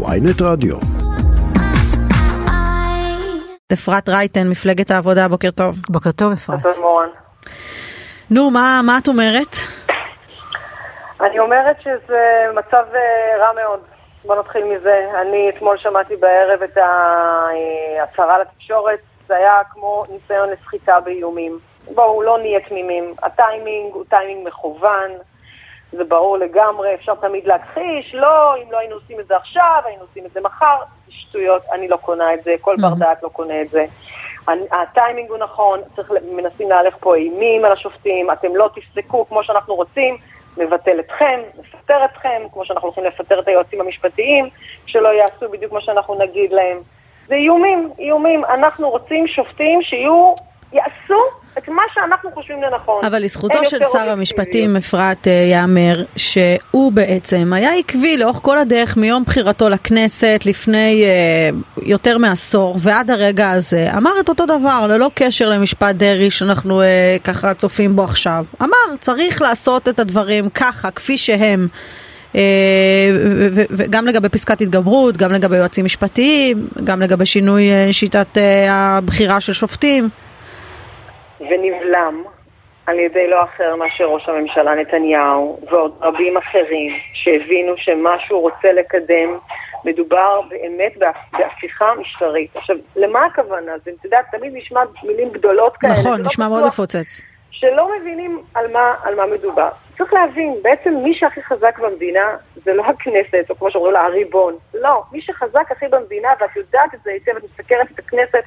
ויינט רדיו. אפרת רייטן, מפלגת העבודה, בוקר טוב. בוקר טוב אפרת. בוקר מורן. נו, מה, מה את אומרת? אני אומרת שזה מצב אה, רע מאוד. בוא נתחיל מזה. אני אתמול שמעתי בערב את ההצהרה לתקשורת, זה היה כמו ניסיון לסחיטה באיומים. בואו, לא נהיה תמימים. הטיימינג הוא טיימינג מכוון, זה ברור לגמרי, אפשר תמיד להכחיש, לא, אם לא היינו עושים את זה עכשיו, היינו עושים את זה מחר, זה שטויות, אני לא קונה את זה, כל בר דעת לא קונה את זה. הטיימינג הוא נכון, צריך, מנסים להלך פה אימים על השופטים, אתם לא תפסקו כמו שאנחנו רוצים, נבטל אתכם, נפטר אתכם, כמו שאנחנו הולכים לפטר את היועצים המשפטיים, שלא יעשו בדיוק מה שאנחנו נגיד להם. זה איומים, איומים. אנחנו רוצים שופטים שיהיו, יעשו את מה שאנחנו חושבים לנכון. אבל לזכותו של שר המשפטים אפרת אה, יאמר שהוא בעצם היה עקבי לאורך כל הדרך מיום בחירתו לכנסת לפני אה, יותר מעשור ועד הרגע הזה אמר את אותו דבר ללא קשר למשפט דרעי שאנחנו אה, ככה צופים בו עכשיו אמר צריך לעשות את הדברים ככה כפי שהם אה, וגם לגבי פסקת התגברות, גם לגבי יועצים משפטיים, גם לגבי שינוי אה, שיטת הבחירה של שופטים. ונבלם על ידי לא אחר מאשר ראש הממשלה נתניהו ועוד רבים אחרים שהבינו שמה שהוא רוצה לקדם מדובר באמת בהפיכה משטרית. עכשיו, למה הכוונה? זה, אתה יודע, תמיד נשמע מילים גדולות כאלה. נכון, לא נשמע מאוד מפוצץ. שלא מבינים על מה, על מה מדובר. צריך להבין, בעצם מי שהכי חזק במדינה זה לא הכנסת, או כמו שאומרים לה, הריבון. לא, מי שחזק הכי במדינה, ואת יודעת את זה היטב, את מסתכלת את הכנסת,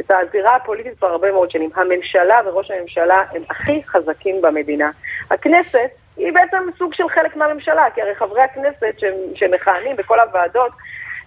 את הזירה הפוליטית כבר הרבה מאוד שנים. הממשלה וראש הממשלה הם הכי חזקים במדינה. הכנסת היא בעצם סוג של חלק מהממשלה, כי הרי חברי הכנסת שמכהנים בכל הוועדות,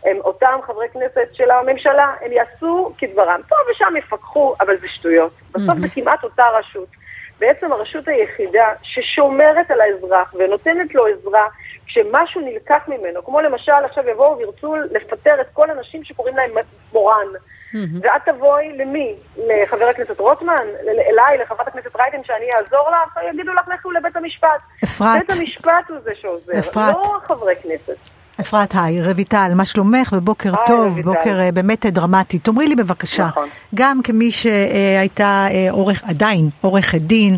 הם אותם חברי כנסת של הממשלה, הם יעשו כדברם. פה ושם יפקחו, אבל זה שטויות. בסוף זה כמעט אותה רשות. בעצם הרשות היחידה ששומרת על האזרח ונותנת לו עזרה כשמשהו נלקח ממנו, כמו למשל עכשיו יבואו וירצו לפטר את כל הנשים שקוראים להם מורן. Mm-hmm. ואת תבואי למי? לחבר הכנסת רוטמן? אליי, לחברת הכנסת רייטן, שאני אעזור לך? יגידו לך לכו לבית המשפט. אפרת. בית המשפט הוא זה שעוזר, אפרת. לא חברי כנסת. אפרת, היי, רויטל, מה שלומך? ובוקר היי, טוב, רויטל. בוקר אה, באמת דרמטי. תאמרי לי בבקשה, נכון. גם כמי שהייתה אה, עורך, עדיין עורכת דין,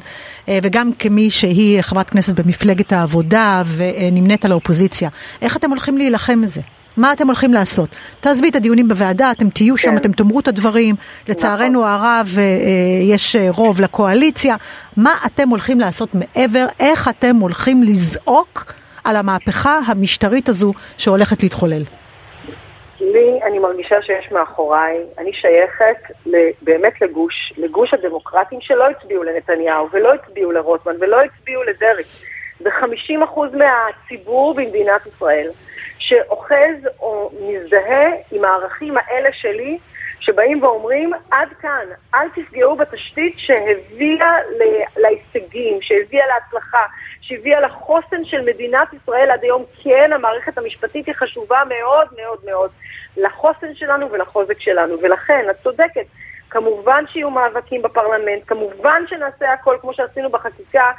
אה, וגם כמי שהיא חברת כנסת במפלגת העבודה ונמנית על האופוזיציה, איך אתם הולכים להילחם בזה? מה אתם הולכים לעשות? תעזבי את הדיונים בוועדה, אתם תהיו שם, כן. אתם תאמרו את הדברים. לצערנו הרב, אה, אה, יש אה, רוב לקואליציה. מה אתם הולכים לעשות מעבר? איך אתם הולכים לזעוק על המהפכה המשטרית הזו שהולכת להתחולל? לי, אני מרגישה שיש מאחוריי, אני שייכת באמת לגוש, לגוש הדמוקרטים שלא הצביעו לנתניהו ולא הצביעו לרוטמן ולא הצביעו לדרעי. זה 50% מהציבור במדינת ישראל שאוחז או מזדהה עם הערכים האלה שלי, שבאים ואומרים, עד כאן, אל תפגעו בתשתית שהביאה להישגים, שהביאה להצלחה, שהביאה לחוסן של מדינת ישראל עד היום. כן, המערכת המשפטית היא חשובה מאוד מאוד מאוד לחוסן שלנו ולחוזק שלנו, ולכן, את צודקת. כמובן שיהיו מאבקים בפרלמנט, כמובן שנעשה הכל כמו שעשינו בחקיקה,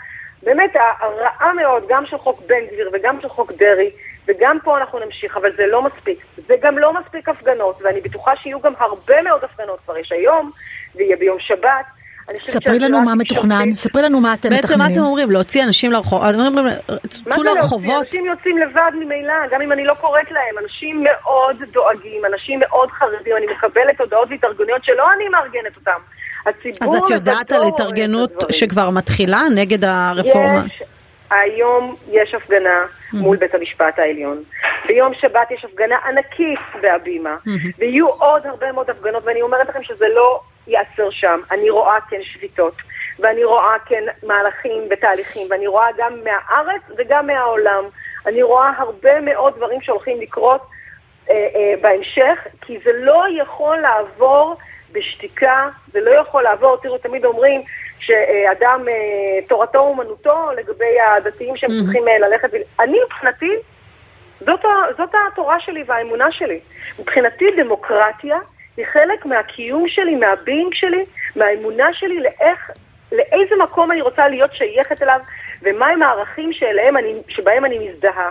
באמת הרעה מאוד, גם של חוק בן גביר וגם של חוק דרעי, וגם פה אנחנו נמשיך, אבל זה לא מספיק. זה גם לא מספיק הפגנות, ואני בטוחה שיהיו גם הרבה מאוד הפגנות כבר יש היום, ויהיה ביום שבת. ספרי לנו מה מתוכנן, ספרי לנו מה אתם בעצם מה מתכננים. אתם אומרים? להוציא אנשים לרחוב? אתם אומרים, מה צאו זה להוציא? לרחובות? אנשים יוצאים לבד ממילא, גם אם אני לא קוראת להם. אנשים מאוד דואגים, אנשים מאוד חרדים, אני מקבלת הודעות והתארגנויות שלא אני מארגנת אותם. הציבור אז את יודעת על התארגנות. שכבר מתחילה נגד הרפורמה? יש, היום יש הפגנה מול בית המשפט העליון. ביום שבת יש הפגנה ענקית בהבימה, ויהיו עוד הרבה מאוד הפגנות, ואני אומרת לכם שזה לא ייעצר שם. אני רואה כן שביתות, ואני רואה כן מהלכים ותהליכים, ואני רואה גם מהארץ וגם מהעולם. אני רואה הרבה מאוד דברים שהולכים לקרות אה, אה, בהמשך, כי זה לא יכול לעבור בשתיקה, זה לא יכול לעבור, תראו, תמיד אומרים שאדם, אה, תורתו אומנותו, לגבי הדתיים שהם צריכים אה, ללכת, אני מבחינתי, זאת, זאת התורה שלי והאמונה שלי. מבחינתי דמוקרטיה היא חלק מהקיום שלי, מהביינג שלי, מהאמונה שלי לאיך, לאיזה מקום אני רוצה להיות שייכת אליו, ומהם הערכים שאליהם אני, שבהם אני מזדהה.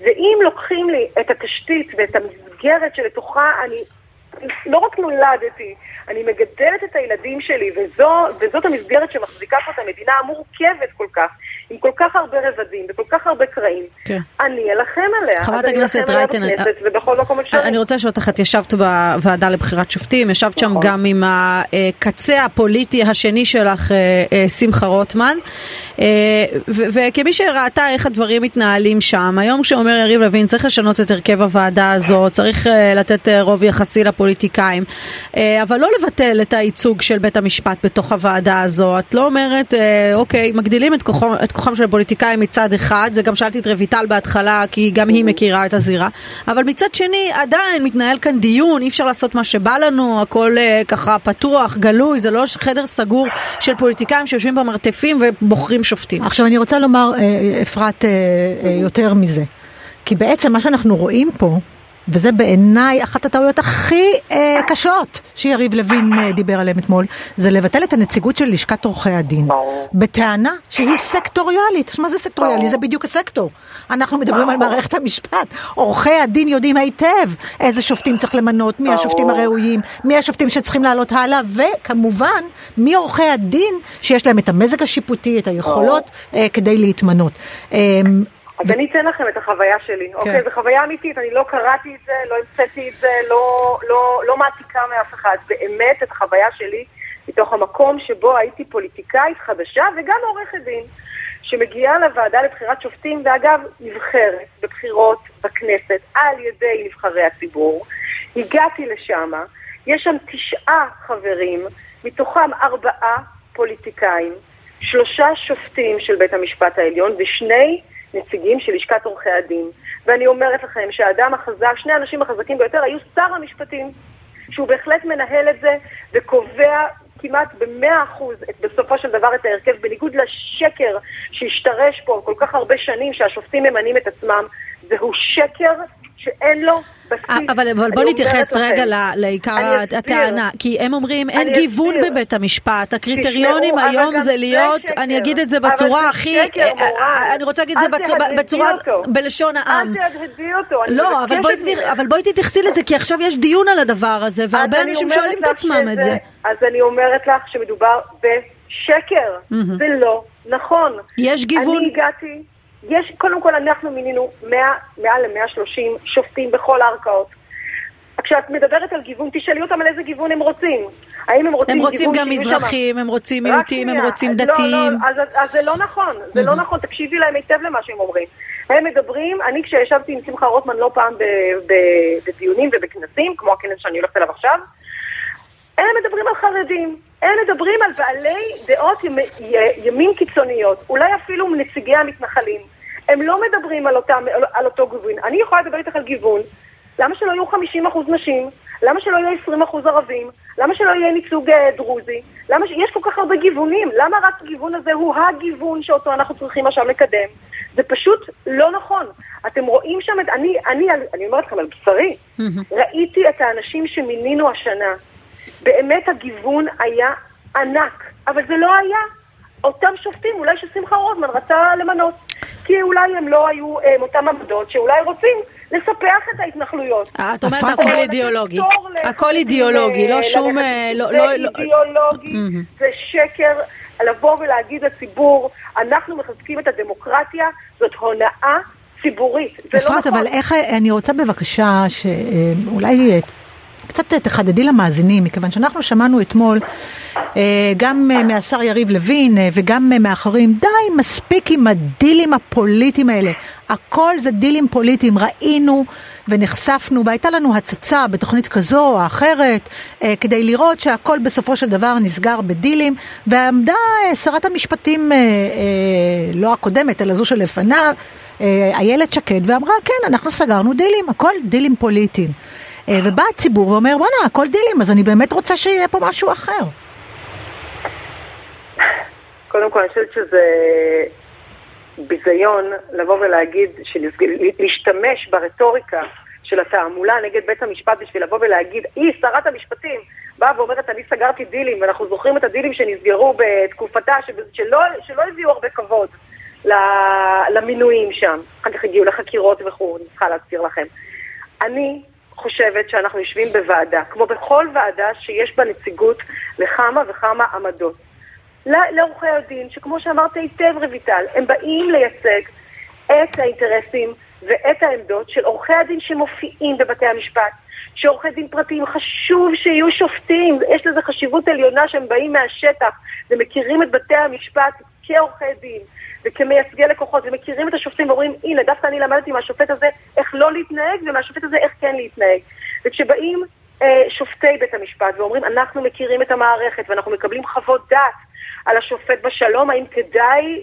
ואם לוקחים לי את התשתית ואת המסגרת שלתוכה אני לא רק נולדתי, אני מגדלת את הילדים שלי, וזו, וזאת המסגרת שמחזיקה פה את המדינה המורכבת כל כך, עם כל כך הרבה רבדים וכל כך הרבה קרעים. כן. אני אלחם עליה. חברת הכנסת רייטן, אני... מקום אפשרי. אני רוצה לשאול אותך, את ישבת בוועדה לבחירת שופטים, ישבת שם נכון. גם עם הקצה הפוליטי השני שלך, אה, אה, שמחה רוטמן, אה, וכמי שראתה איך הדברים מתנהלים שם, היום כשאומר יריב לוין, צריך לשנות את הרכב הוועדה הזאת, צריך לתת רוב יחסי לפוליטיקאים, אבל לא לבטל את הייצוג של בית המשפט בתוך הוועדה הזו. את לא אומרת, אוקיי, מגדילים את כוחו, את כוחם של הפוליטיקאים מצד אחד, זה גם שאלתי את רויטל בהתחלה, כי גם היא מכירה את הזירה, אבל מצד שני עדיין מתנהל כאן דיון, אי אפשר לעשות מה שבא לנו, הכל uh, ככה פתוח, גלוי, זה לא חדר סגור של פוליטיקאים שיושבים במרתפים ובוחרים שופטים. עכשיו אני רוצה לומר, אה, אפרת, יותר מזה, כי בעצם מה שאנחנו רואים פה, וזה בעיניי אחת הטעויות הכי אה, קשות שיריב לוין אה, דיבר עליהן אתמול, זה לבטל את הנציגות של לשכת עורכי הדין. בטענה שהיא סקטוריאלית. מה זה סקטוריאלי? זה בדיוק הסקטור. אנחנו מדברים על מערכת המשפט. עורכי הדין יודעים היטב איזה שופטים צריך למנות, מי השופטים הראויים, מי השופטים שצריכים לעלות הלאה, וכמובן, מי עורכי הדין שיש להם את המזג השיפוטי, את היכולות אה, כדי להתמנות. אה, אז אני אתן לכם את החוויה שלי, כן. אוקיי? זו חוויה אמיתית, אני לא קראתי את זה, לא המצאתי את זה, לא, לא, לא מעתיקה מאף אחד. באמת את החוויה שלי מתוך המקום שבו הייתי פוליטיקאית חדשה וגם עורכת דין, שמגיעה לוועדה לבחירת שופטים, ואגב, נבחרת בבחירות בכנסת על ידי נבחרי הציבור. הגעתי לשם, יש שם תשעה חברים, מתוכם ארבעה פוליטיקאים, שלושה שופטים של בית המשפט העליון ושני נציגים של לשכת עורכי הדין. ואני אומרת לכם שהאדם החזק, שני האנשים החזקים ביותר היו שר המשפטים, שהוא בהחלט מנהל את זה וקובע כמעט במאה אחוז בסופו של דבר את ההרכב, בניגוד לשקר שהשתרש פה כל כך הרבה שנים שהשופטים ממנים את עצמם, זהו שקר שאין לו בסיס. אבל, אבל בוא נתייחס רגע לעיקר הטענה, כי הם אומרים אין גיוון אסביר. בבית המשפט, הקריטריונים תשמעו, היום זה להיות, זה אני אגיד את זה בצורה הכי, שקר, אה, אה, אני רוצה להגיד את זה בצורה, בלשון העם. אל תהדהדי אותו. לא, אבל בואי, אבל בואי תתייחסי לזה, כי עכשיו יש דיון על הדבר הזה, והרבה אנשים שואלים את עצמם את זה. אז אני אומרת לך שמדובר בשקר, זה לא נכון. יש גיוון? אני הגעתי... יש, קודם כל אנחנו מינינו 100, מעל ל-130 שופטים בכל הערכאות. כשאת מדברת על גיוון, תשאלי אותם על איזה גיוון הם רוצים. האם הם רוצים הם רוצים גם מזרחים, הם רוצים מיעוטים, הם רוצים דתיים. לא, לא, אז, אז זה לא נכון, זה לא נכון, תקשיבי להם היטב למה שהם אומרים. הם מדברים, אני כשישבתי עם שמחה רוטמן לא פעם בדיונים ובכנסים, כמו הכנס שאני הולכת אליו עכשיו, הם מדברים על חרדים, הם מדברים על בעלי דעות ימין קיצוניות, אולי אפילו נציגי המתנחלים. הם לא מדברים על, אותם, על אותו גיוון. אני יכולה לדבר איתך על גיוון. למה שלא יהיו 50% נשים? למה שלא יהיו 20% ערבים? למה שלא יהיה ייצוג אה, דרוזי? למה ש... יש כל כך הרבה גיוונים. למה רק הגיוון הזה הוא הגיוון שאותו אנחנו צריכים עכשיו לקדם? זה פשוט לא נכון. אתם רואים שם את... אני, אני, אני אומרת לכם על בשרי, ראיתי את האנשים שמינינו השנה. באמת הגיוון היה ענק, אבל זה לא היה אותם שופטים, אולי ששמחה רוטמן רצה למנות. כי אולי הם לא היו הם, אה, אותם עמדות שאולי רוצים לספח את ההתנחלויות. אה, את אומרת הכל אידיאולוגי. הכל אידיאולוגי, לא שום... אה, לא, זה לא, לא- אידיאולוגי, זה שקר. לבוא ולהגיד לציבור, אנחנו מחזקים את הדמוקרטיה, זאת הונאה ציבורית. אפרת, לא נכון. אבל איך, אני רוצה בבקשה שאולי קצת תחדדי למאזינים, מכיוון שאנחנו שמענו אתמול אה, גם אה, מהשר יריב לוין אה, וגם מאחרים, די, מספיק עם הדילים הפוליטיים האלה. הכל זה דילים פוליטיים. ראינו ונחשפנו, והייתה לנו הצצה בתוכנית כזו או אחרת, כדי לראות שהכל בסופו של דבר נסגר בדילים, ועמדה שרת המשפטים, לא הקודמת, אלא זו שלפניו, איילת שקד, ואמרה, כן, אנחנו סגרנו דילים, הכל דילים פוליטיים. ובא הציבור ואומר, בואנה, הכל דילים, אז אני באמת רוצה שיהיה פה משהו אחר. קודם כל, אני חושבת שזה ביזיון לבוא ולהגיד, להשתמש ברטוריקה של התעמולה נגד בית המשפט בשביל לבוא ולהגיד, היא, שרת המשפטים, באה ואומרת, אני סגרתי דילים, ואנחנו זוכרים את הדילים שנסגרו בתקופתה, שלא, שלא הביאו הרבה כבוד למינויים שם. אחר כך הגיעו לחקירות וכו', אני צריכה להזכיר לכם. אני חושבת שאנחנו יושבים בוועדה, כמו בכל ועדה שיש בה נציגות לכמה וכמה עמדות. לעורכי הדין, שכמו שאמרת היטב רויטל, הם באים לייצג את האינטרסים ואת העמדות של עורכי הדין שמופיעים בבתי המשפט, שעורכי דין פרטיים חשוב שיהיו שופטים, יש לזה חשיבות עליונה שהם באים מהשטח ומכירים את בתי המשפט כעורכי דין וכמייצגי לקוחות ומכירים את השופטים ואומרים הנה דווקא אני למדתי מהשופט הזה איך לא להתנהג ומהשופט הזה איך כן להתנהג וכשבאים אה, שופטי בית המשפט ואומרים אנחנו מכירים את המערכת ואנחנו מקבלים חוות דעת על השופט בשלום האם כדאי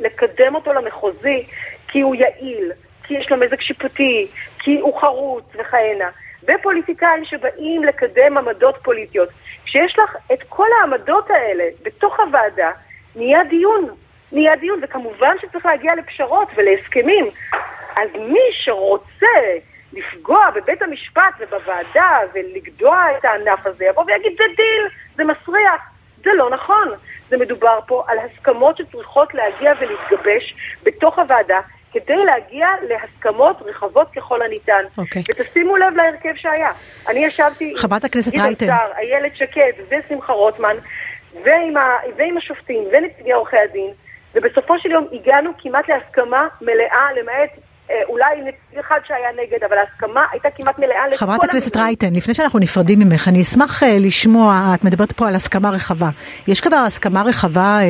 לקדם אותו למחוזי כי הוא יעיל, כי יש לו מזג שיפוטי, כי הוא חרוץ וכהנה ופוליטיקאים שבאים לקדם עמדות פוליטיות. כשיש לך את כל העמדות האלה בתוך הוועדה, נהיה דיון. נהיה דיון, וכמובן שצריך להגיע לפשרות ולהסכמים. אז מי שרוצה לפגוע בבית המשפט ובוועדה ולגדוע את הענף הזה, יבוא ויגיד זה דיל, זה מסריח. זה לא נכון. זה מדובר פה על הסכמות שצריכות להגיע ולהתגבש בתוך הוועדה כדי להגיע להסכמות רחבות ככל הניתן. Okay. אוקיי. ותשימו לב להרכב שהיה. אני ישבתי חברת הכנסת רייטן. גדעון סער, איילת שקד ושמחה רוטמן, ועם, ה, ועם השופטים ונציגי עורכי הדין, ובסופו של יום הגענו כמעט להסכמה מלאה, למעט אה, אולי נציג אחד שהיה נגד, אבל ההסכמה הייתה כמעט מלאה לכל... חברת הכנסת רייטן, לפני שאנחנו נפרדים ממך, אני אשמח אה, לשמוע, את מדברת פה על הסכמה רחבה. יש כבר הסכמה רחבה אה,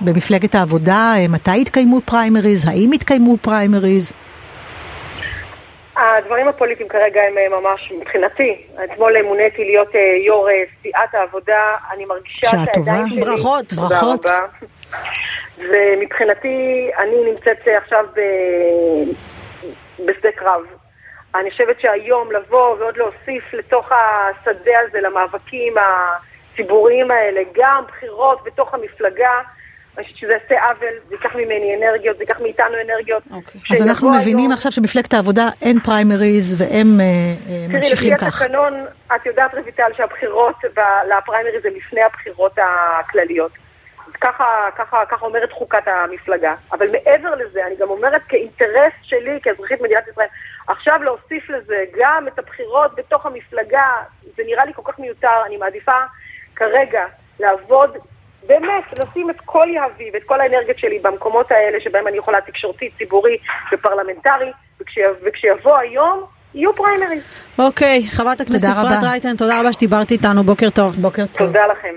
במפלגת העבודה? אה, מתי יתקיימו פריימריז? האם יתקיימו פריימריז? הדברים הפוליטיים כרגע הם אה, ממש, מבחינתי, אתמול מוניתי להיות יו"ר סיעת העבודה, אני מרגישה שהידיים שלי... ברכות, ברכות. ומבחינתי, אני נמצאת עכשיו ב... בשדה קרב. אני חושבת שהיום לבוא ועוד להוסיף לתוך השדה הזה, למאבקים הציבוריים האלה, גם בחירות בתוך המפלגה, אני חושבת שזה יעשה עוול, זה ייקח ממני אנרגיות, זה ייקח מאיתנו אנרגיות. Okay. אוקיי. אז אנחנו מבינים היום... עכשיו שמפלגת העבודה אין פריימריז והם uh, uh, ממשיכים כך. תראי, לפי התקנון, את יודעת רויטל שהבחירות לפריימריז זה לפני הבחירות הכלליות. ככה, ככה, ככה אומרת חוקת המפלגה. אבל מעבר לזה, אני גם אומרת כאינטרס שלי, כאזרחית מדינת ישראל, עכשיו להוסיף לזה גם את הבחירות בתוך המפלגה, זה נראה לי כל כך מיותר, אני מעדיפה כרגע לעבוד, באמת, לשים את כל יהבי ואת כל האנרגיות שלי במקומות האלה שבהם אני יכולה תקשורתי, ציבורי ופרלמנטרי, וכשיבוא היום, יהיו פריימריז. אוקיי, חברת הכנסת אפרת רייטן, תודה רבה שדיברת איתנו, בוקר טוב. בוקר טוב. תודה לכם.